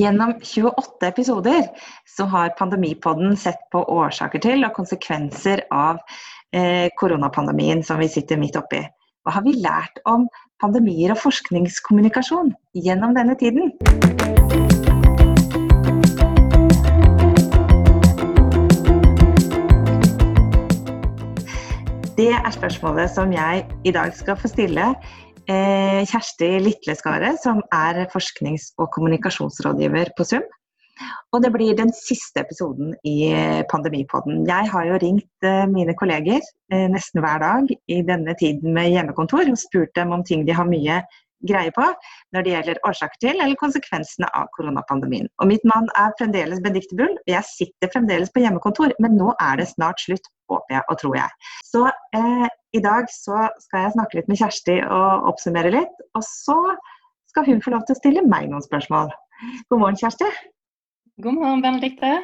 Gjennom 28 episoder så har Pandemipodden sett på årsaker til og konsekvenser av eh, koronapandemien som vi sitter midt oppi. Hva har vi lært om pandemier og forskningskommunikasjon gjennom denne tiden? Det er spørsmålet som jeg i dag skal få stille Kjersti Litleskaret, som er forsknings- og kommunikasjonsrådgiver på SUM. Og det blir den siste episoden i Pandemipodden. Jeg har jo ringt eh, mine kolleger eh, nesten hver dag i denne tiden med hjemmekontor og spurt dem om ting de har mye greie på når det gjelder årsaker til eller konsekvensene av koronapandemien. Og mitt mann er fremdeles Benedicte Bull. Jeg sitter fremdeles på hjemmekontor, men nå er det snart slutt, håper jeg og tror jeg. Så eh, i dag så skal jeg snakke litt med Kjersti og oppsummere litt. Og så skal hun få lov til å stille meg noen spørsmål. God morgen, Kjersti. God morgen, Benedicte.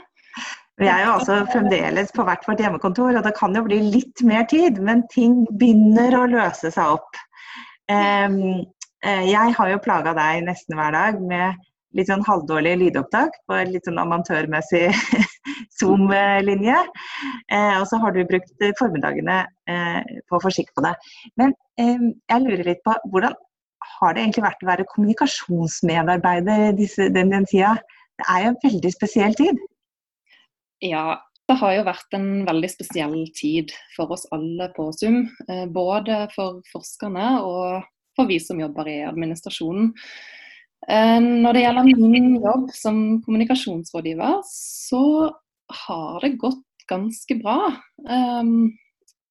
Vi er jo altså fremdeles på hvert vårt hjemmekontor, og det kan jo bli litt mer tid, men ting begynner å løse seg opp. Um, Eh, jeg har jo plaga deg nesten hver dag med litt sånn halvdårlig lydopptak på litt sånn amatørmessig Zoom-linje. Eh, og så har du brukt formiddagene eh, på å få skikk på det. Men jeg lurer litt på hvordan har det egentlig vært å være kommunikasjonsmedarbeider disse, den, den tida? Det er jo en veldig spesiell tid. Ja, det har jo vært en veldig spesiell tid for oss alle på Zoom. Både for forskerne og for vi som jobber i administrasjonen. Eh, når det gjelder min jobb som kommunikasjonsrådgiver, så har det gått ganske bra. Eh,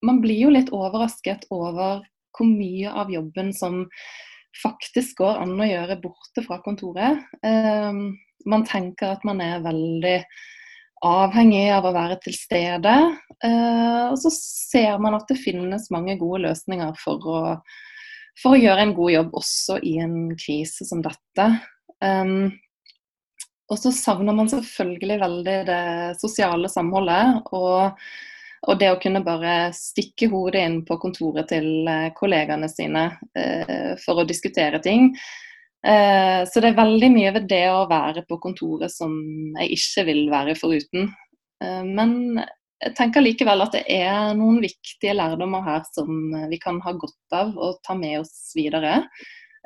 man blir jo litt overrasket over hvor mye av jobben som faktisk går an å gjøre borte fra kontoret. Eh, man tenker at man er veldig avhengig av å være til stede. Og så ser man at det finnes mange gode løsninger for å for å gjøre en god jobb også i en krise som dette. Um, og så savner man selvfølgelig veldig det sosiale samholdet. Og, og, det å kunne bare stikke hodet inn på kontoret til eh, kollegaene sine uh, for å diskutere ting. Uh, så det er veldig mye ved det å være på kontoret som jeg ikke vil være foruten. Uh, men jeg tenker likevel at det er noen viktige lærdommer her som vi kan ha godt av å ta med oss videre.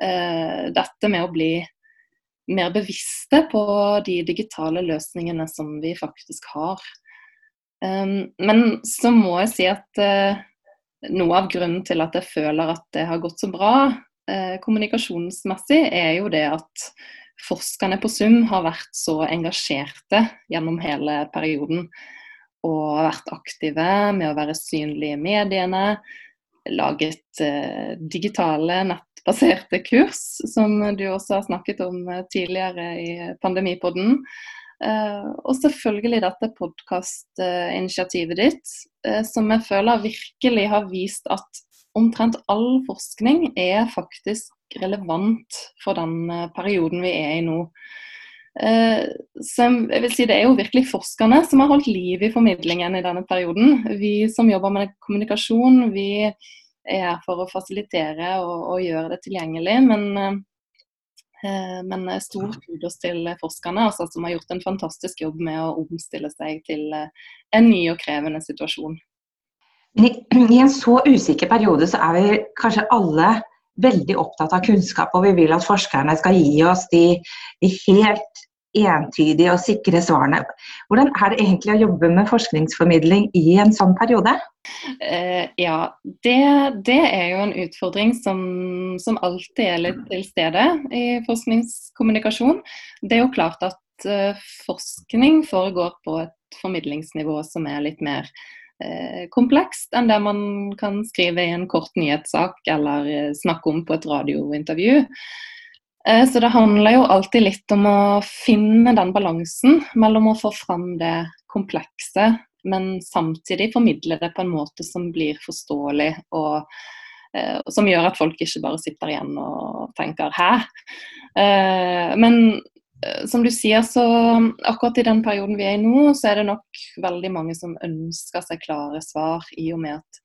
Eh, dette med å bli mer bevisste på de digitale løsningene som vi faktisk har. Ehm, men så må jeg si at eh, noe av grunnen til at jeg føler at det har gått så bra eh, kommunikasjonsmessig, er jo det at forskerne på Sum har vært så engasjerte gjennom hele perioden og vært aktive med å være synlige i mediene. Laget eh, digitale, nettbaserte kurs, som du også har snakket om eh, tidligere i Pandemipodden. Eh, og selvfølgelig dette podkastinitiativet ditt, eh, som jeg føler virkelig har vist at omtrent all forskning er faktisk relevant for den eh, perioden vi er i nå. Eh, som, jeg vil si Det er jo virkelig forskerne som har holdt liv i formidlingen i denne perioden. Vi som jobber med kommunikasjon, vi er her for å fasilitere og, og gjøre det tilgjengelig. Men, eh, men stor kudos til forskerne, altså, som har gjort en fantastisk jobb med å omstille seg til eh, en ny og krevende situasjon. I en så usikker periode så er vi kanskje alle veldig opptatt av kunnskap, og vi vil at forskerne skal gi oss de, de helt entydige og sikre svarene. Hvordan er det egentlig å jobbe med forskningsformidling i en sånn periode? Uh, ja, det, det, er jo en utfordring som, som, alltid er litt til stede i forskningskommunikasjon. Det er jo klart at uh, forskning foregår på et formidlingsnivå som er litt mer komplekst enn det man kan skrive i en kort nyhetssak eller eh, snakke om på et radiointervju. Eh, så det handler jo alltid litt om å finne den balansen mellom å få fram det komplekse, men samtidig formidle det på en måte som blir forståelig og, som gjør at folk ikke bare sitter igjen og tenker 'hæ?' Men Eh, som du sier, så akkurat i den perioden vi er i nå, så er det nok veldig mange som ønsker seg klare svar, i og med at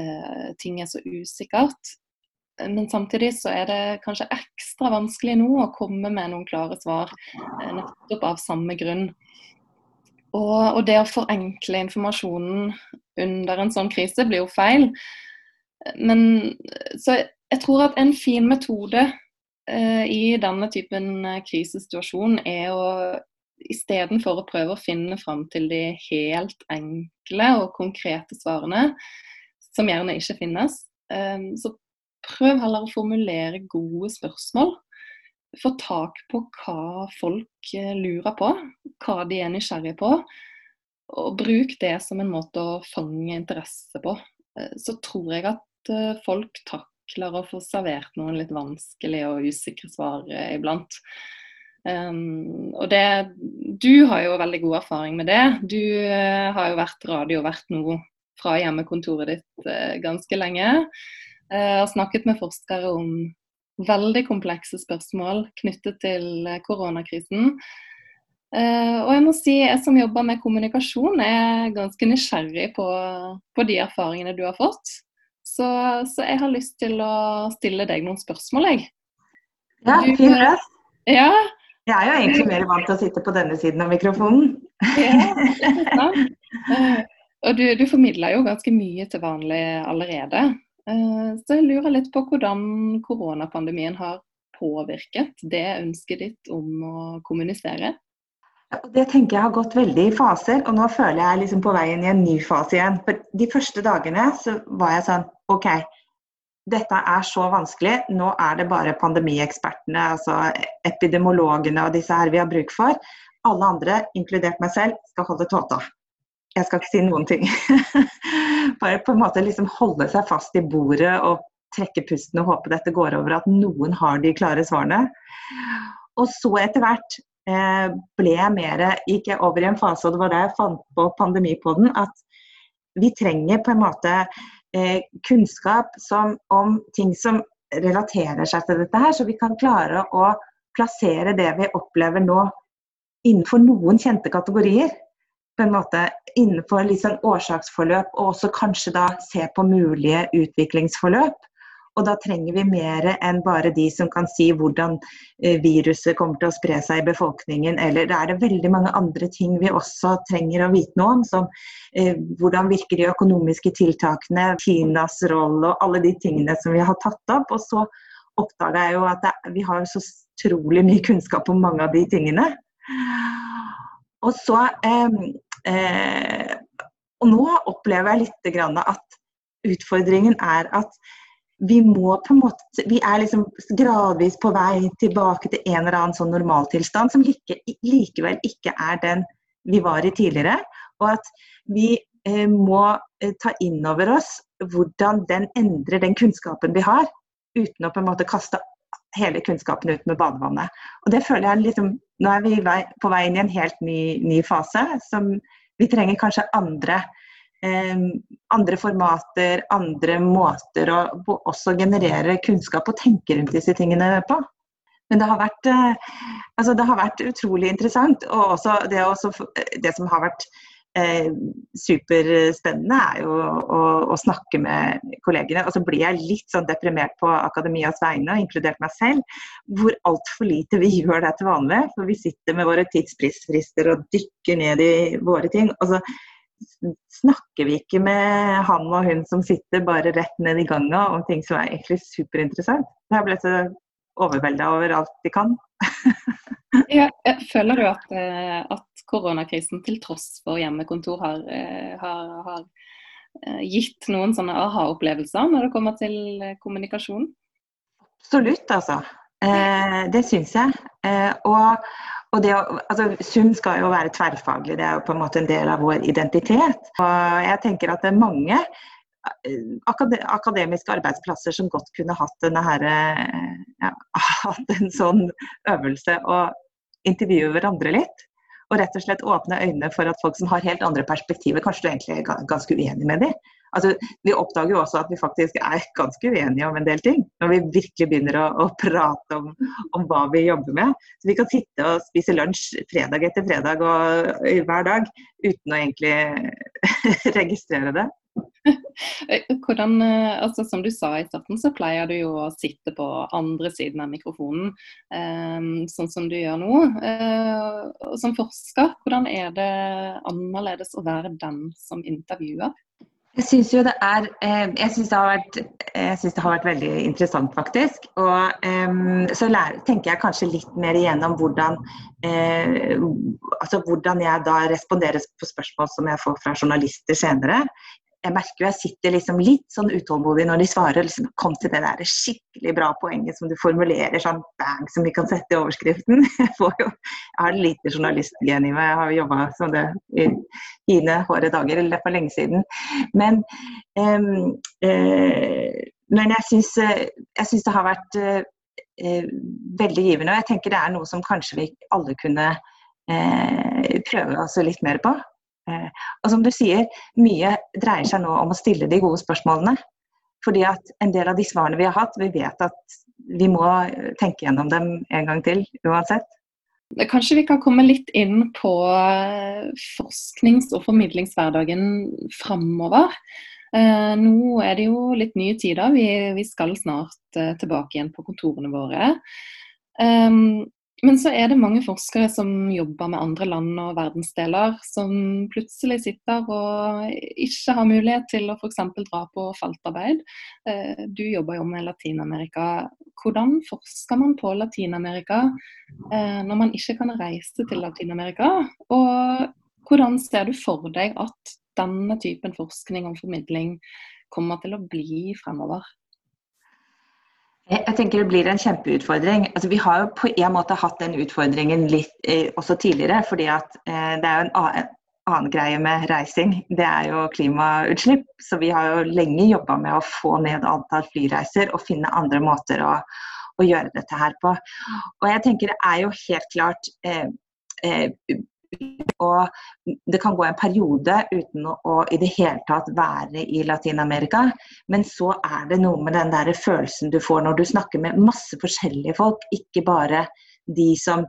eh, ting er så usikkert. Men samtidig så er det kanskje ekstra vanskelig nå å komme med noen klare svar, nettopp av samme grunn. Og, og, det å forenkle informasjonen under en sånn krise blir jo feil. Men så jeg tror at en fin metode eh, i denne typen eh, krisesituasjon er å istedenfor å prøve å finne fram til de helt enkle og konkrete svarene, som gjerne ikke finnes, eh, så prøv heller å formulere gode spørsmål få tak på hva folk eh, lurer på, hva de er nysgjerrige på. Og bruk det som en måte å fange interesse på. Eh, så tror jeg at folk folk takler å få servert noen litt vanskelige og usikre svar iblant. Um, og det, Du har jo veldig god erfaring med det. Du uh, har jo vært radiovert nå fra hjemmekontoret ditt uh, ganske lenge. Uh, har snakket med forskere om veldig komplekse spørsmål knyttet til eh, koronakrisen. Uh, og jeg må si, jeg som jobber med kommunikasjon, er ganske nysgjerrig på, på de erfaringene du har fått. Så, så, jeg har lyst til å stille deg noen spørsmål, jeg. Ja, fin røst. Ja. Jeg er jo egentlig mer vant til å sitte på denne siden av mikrofonen. ja, uh, og du, du formidler jo ganske mye til vanlig allerede. Eh, så jeg lurer litt på hvordan koronapandemien har påvirket det ønsket ditt om å kommunisere? Det tenker jeg har gått veldig i faser, og nå føler jeg liksom på vei inn i en ny fase igjen. For de første dagene så var jeg sånn OK, dette er så vanskelig. Nå er det bare pandemiekspertene, altså epidemologene og disse her vi har bruk for. Alle andre, inkludert meg selv, skal holde tåta jeg skal ikke si noen ting. Bare på en måte liksom holde seg fast i bordet og trekke pusten og håpe dette går over, at noen har de klare svarene. Og så etter hvert ble jeg mer, gikk jeg over i en fase, og det var da jeg fant på pandemipodden, at vi trenger på en måte eh, kunnskap som, om ting som relaterer seg til dette her, så vi kan klare å plassere det vi opplever nå innenfor noen kjente kategorier på en måte innenfor sånn årsaksforløp, og også kanskje da se på mulige utviklingsforløp. Og da trenger vi mer enn bare de som kan si hvordan eh, viruset kommer til å spre seg i befolkningen. Eller det er det veldig mange andre ting vi også trenger å vite noe om. Som eh, hvordan virker de økonomiske tiltakene, Kinas rolle og alle de tingene som vi har tatt opp. Og så oppdaga jeg jo at det, vi har så utrolig mye kunnskap om mange av de tingene. Og så eh, Eh, og nå opplever jeg litt at utfordringen er at vi må på en måte Vi er liksom gradvis på vei tilbake til en eller annen sånn normaltilstand som like, likevel ikke er den vi var i tidligere. Og at vi eh, må eh, ta inn over oss hvordan den endrer den kunnskapen vi har, uten å på en måte kaste hele kunnskapen ut med badevannet. Og det føler jeg liksom, Nå er vi på vei inn i en helt ny, ny fase. som Vi trenger kanskje andre, eh, andre formater, andre måter å også generere kunnskap og tenke rundt disse tingene på. Men det har vært, eh, altså det har vært utrolig interessant. Og også det, også, det som har vært eh, superspennende er jo å, å, snakke med kollegene. Og så blir jeg litt sånn deprimert på akademias vegne, inkludert meg selv, hvor altfor lite vi gjør det til vanlig. For vi sitter med våre tidsprisfrister og dykker ned i våre ting. Og så snakker vi ikke med han og hun som sitter bare rett ned i ganga om ting som er egentlig superinteressant. Jeg blitt så overvelda over alt de kan. ja, føler du at, eh, at koronakrisen til tross for hjemmekontor har, eh, har, har eh, gitt noen sånne aha-opplevelser når det kommer til kommunikasjon? Absolutt, altså. Eh, det syns jeg. Eh, og, og det, altså, Sum skal jo være tverrfaglig, det er jo på en måte en del av vår identitet. Og jeg tenker at det er mange akademiske arbeidsplasser som godt kunne hatt, denne her, ja, hatt en sånn øvelse og intervjue hverandre litt og rett og slett åpne øynene for at folk som har helt andre perspektiver, kanskje du egentlig er ganske uenig med dem. Altså, vi oppdager jo også at vi faktisk er ganske uenige om en del ting, når vi virkelig begynner å, å prate om, om, hva vi jobber med. Så Vi kan sitte og spise lunsj fredag etter fredag og hver dag uten å egentlig registrere det. Hvordan, eh, altså Som du sa i starten, så pleier du jo å sitte på andre siden av mikrofonen, eh, sånn som du gjør nå. Eh, som forsker, hvordan er det annerledes å være den som intervjuer? Jeg syns det er eh, Jeg syns det, det, har vært veldig interessant, faktisk. Og um, så tenker jeg kanskje litt mer igjennom hvordan eh, Altså hvordan jeg da responderer på spørsmål som jeg får fra journalister senere jeg merker jo jeg sitter liksom litt sånn utålmodig når de svarer. Liksom, Kom til det der skikkelig bra poenget som du formulerer sånn bang, som vi kan sette i overskriften. Jeg, får jo, jeg har lite journalistgen i meg. Jeg har jo jobba som det i hine hårde dager, eller for lenge siden. Men, um, uh, men jeg syns, det har vært uh, veldig givende. Og jeg tenker det er noe som kanskje vi alle kunne uh, prøve oss litt mer på. Eh, og som du sier, mye dreier seg nå om å stille de gode spørsmålene. Fordi at en del av de svarene vi har hatt, vi vet at vi må tenke gjennom dem en gang til uansett. Kanskje vi kan komme litt inn på eh, forsknings- og formidlingshverdagen framover. Eh, nå er det jo litt nye tider. Vi, skal snart tilbake igjen på kontorene våre. Men så er det mange forskere som jobber med andre land og verdensdeler, som plutselig sitter og ikke har mulighet til å f.eks. dra på feltarbeid. Eh, du jobber jo med Latin-Amerika. Hvordan forsker man på Latin-Amerika eh, når man ikke kan reise til Latin-Amerika? Og hvordan ser du for deg at denne typen forskning og formidling kommer til å bli fremover? Jeg tenker det blir en kjempeutfordring. Altså, vi har jo på en måte hatt den utfordringen litt eh, også tidligere. fordi at eh, det er jo en annen, greie med reising. Det er jo klimautslipp. Så vi har jo lenge jobba med å få ned antall flyreiser og finne andre måter å, å, gjøre dette her på. Og jeg tenker det er jo helt klart eh, eh og det kan gå en periode uten å, å i det hele tatt være i Latin-Amerika. Men så er det noe med den der følelsen du får når du snakker med masse forskjellige folk, ikke bare de som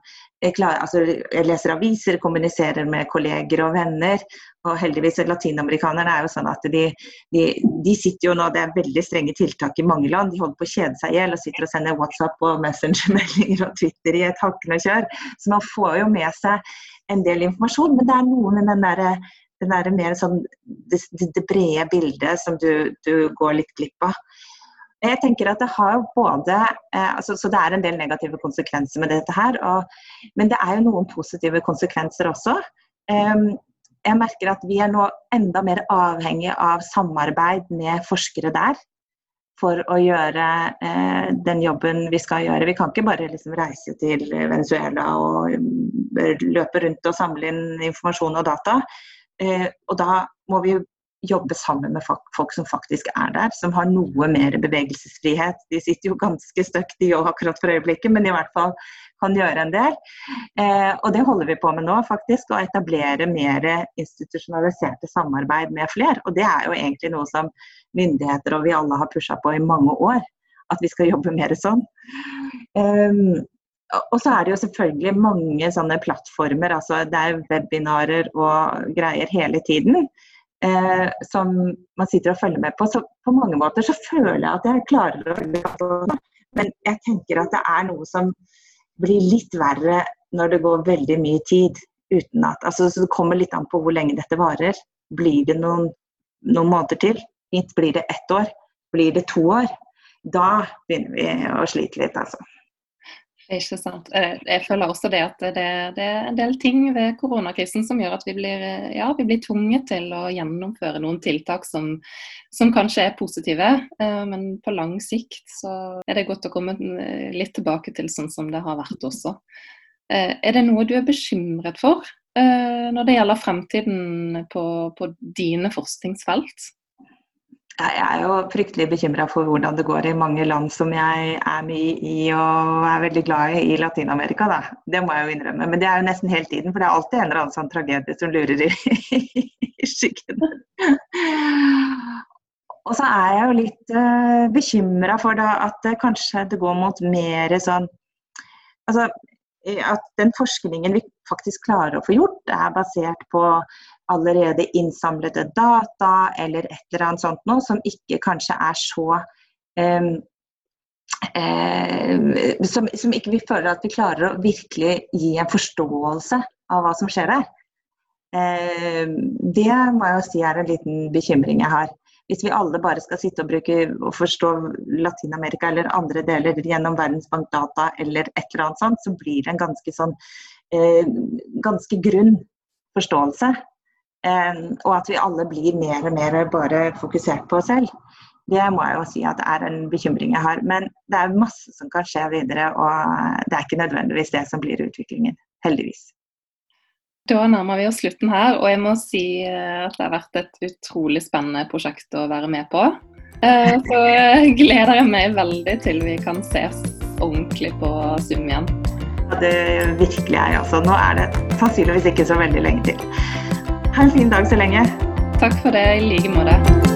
klar, altså, leser aviser, kommuniserer med kolleger og venner. Og heldigvis latinamerikanerne er jo sånn at de, de, de, sitter jo nå, det er veldig strenge tiltak i mange land. De holder på å kjede seg i hjel og sitter og sender WhatsApp og Messenger-meldinger og Twitter i et hakkende kjør. Så man får jo med seg en del informasjon, men det er noe med den der, den der mer sånn det, det, brede bildet som du, du, går litt glipp av. Jeg tenker at det har både eh, altså, Så det er en del negative konsekvenser med dette her. Og, men det er jo noen positive konsekvenser også. Um, jeg merker at vi er nå enda mer avhengig av samarbeid med forskere der for å gjøre eh, den jobben vi skal gjøre. Vi kan ikke bare liksom, reise til Venezuela og eh, løpe rundt og samle inn informasjon og data. Eh, og da må vi jobbe sammen med folk som faktisk er der, som har noe mer bevegelsesfrihet. De sitter jo ganske støkk de òg akkurat for øyeblikket, men i hvert fall kan gjøre en del. Eh, og det holder vi på med nå, faktisk. Å etablere mer institusjonaliserte samarbeid med flere. Og det er jo egentlig noe som myndigheter og vi alle har pusha på i mange år. At vi skal jobbe mer sånn. Um, og så er det jo selvfølgelig mange sånne plattformer. altså Det er webinarer og greier hele tiden eh, som man sitter og følger med på. Så på mange måter så føler jeg at jeg klarer å følge. Men jeg tenker at det er noe som blir litt verre når det går veldig mye tid uten at altså, så Det kommer litt an på hvor lenge dette varer. Blir det noen, noen måneder til? Blir det ett år? Blir det to år? Da begynner vi å slite litt, altså. Ikke sant. Eh, jeg føler også det at det, det, er en del ting ved koronakrisen som gjør at vi blir, ja, vi blir tvunget til å gjennomføre noen tiltak som, som, kanskje er positive. Eh, men på lang sikt så er det godt å komme litt tilbake til sånn som det har vært også. Eh, er det noe du er bekymret for når det gjelder fremtiden på, på dine forskningsfelt? Jeg er jo fryktelig bekymra for hvordan det går i mange land som jeg er mye i og er veldig glad i i Latin-Amerika. Det må jeg jo innrømme. Men det er jo nesten hele tiden, for det er alltid en eller annen sånn tragedie som lurer i, i skyggen. Og så er jeg jo litt uh, eh, bekymra for da, at det kanskje det går mot mer sånn Altså at den forskningen vi faktisk klarer å få gjort, er basert på allerede innsamlede data eller et eller annet sånt noe, som ikke kanskje er så um, eh, som, som, ikke vi føler at vi klarer å virkelig gi en forståelse av hva som skjer der. Eh, det må jeg jo si er en liten bekymring jeg har. Hvis vi alle bare skal sitte og bruke og forstå Latin-Amerika eller andre deler gjennom Verdensbankdata eller et eller annet sånt, så blir det en ganske sånn eh, ganske grunn forståelse. Eh, og at vi alle blir mer og mer bare fokusert på oss selv. Det må jeg jo si at er en bekymring jeg har. Men det er masse som kan skje videre, og det er ikke nødvendigvis det som blir utviklingen. Heldigvis. Da nærmer vi oss slutten her, og jeg må si eh, at det har vært et utrolig spennende prosjekt å være med på. Eh, så gleder jeg meg veldig til vi kan ses ordentlig på Zoom igjen. Det virkelig er jeg også. Nå er det sannsynligvis ikke så veldig lenge til. Ha en fin dag så lenge. Takk for det, i like måte.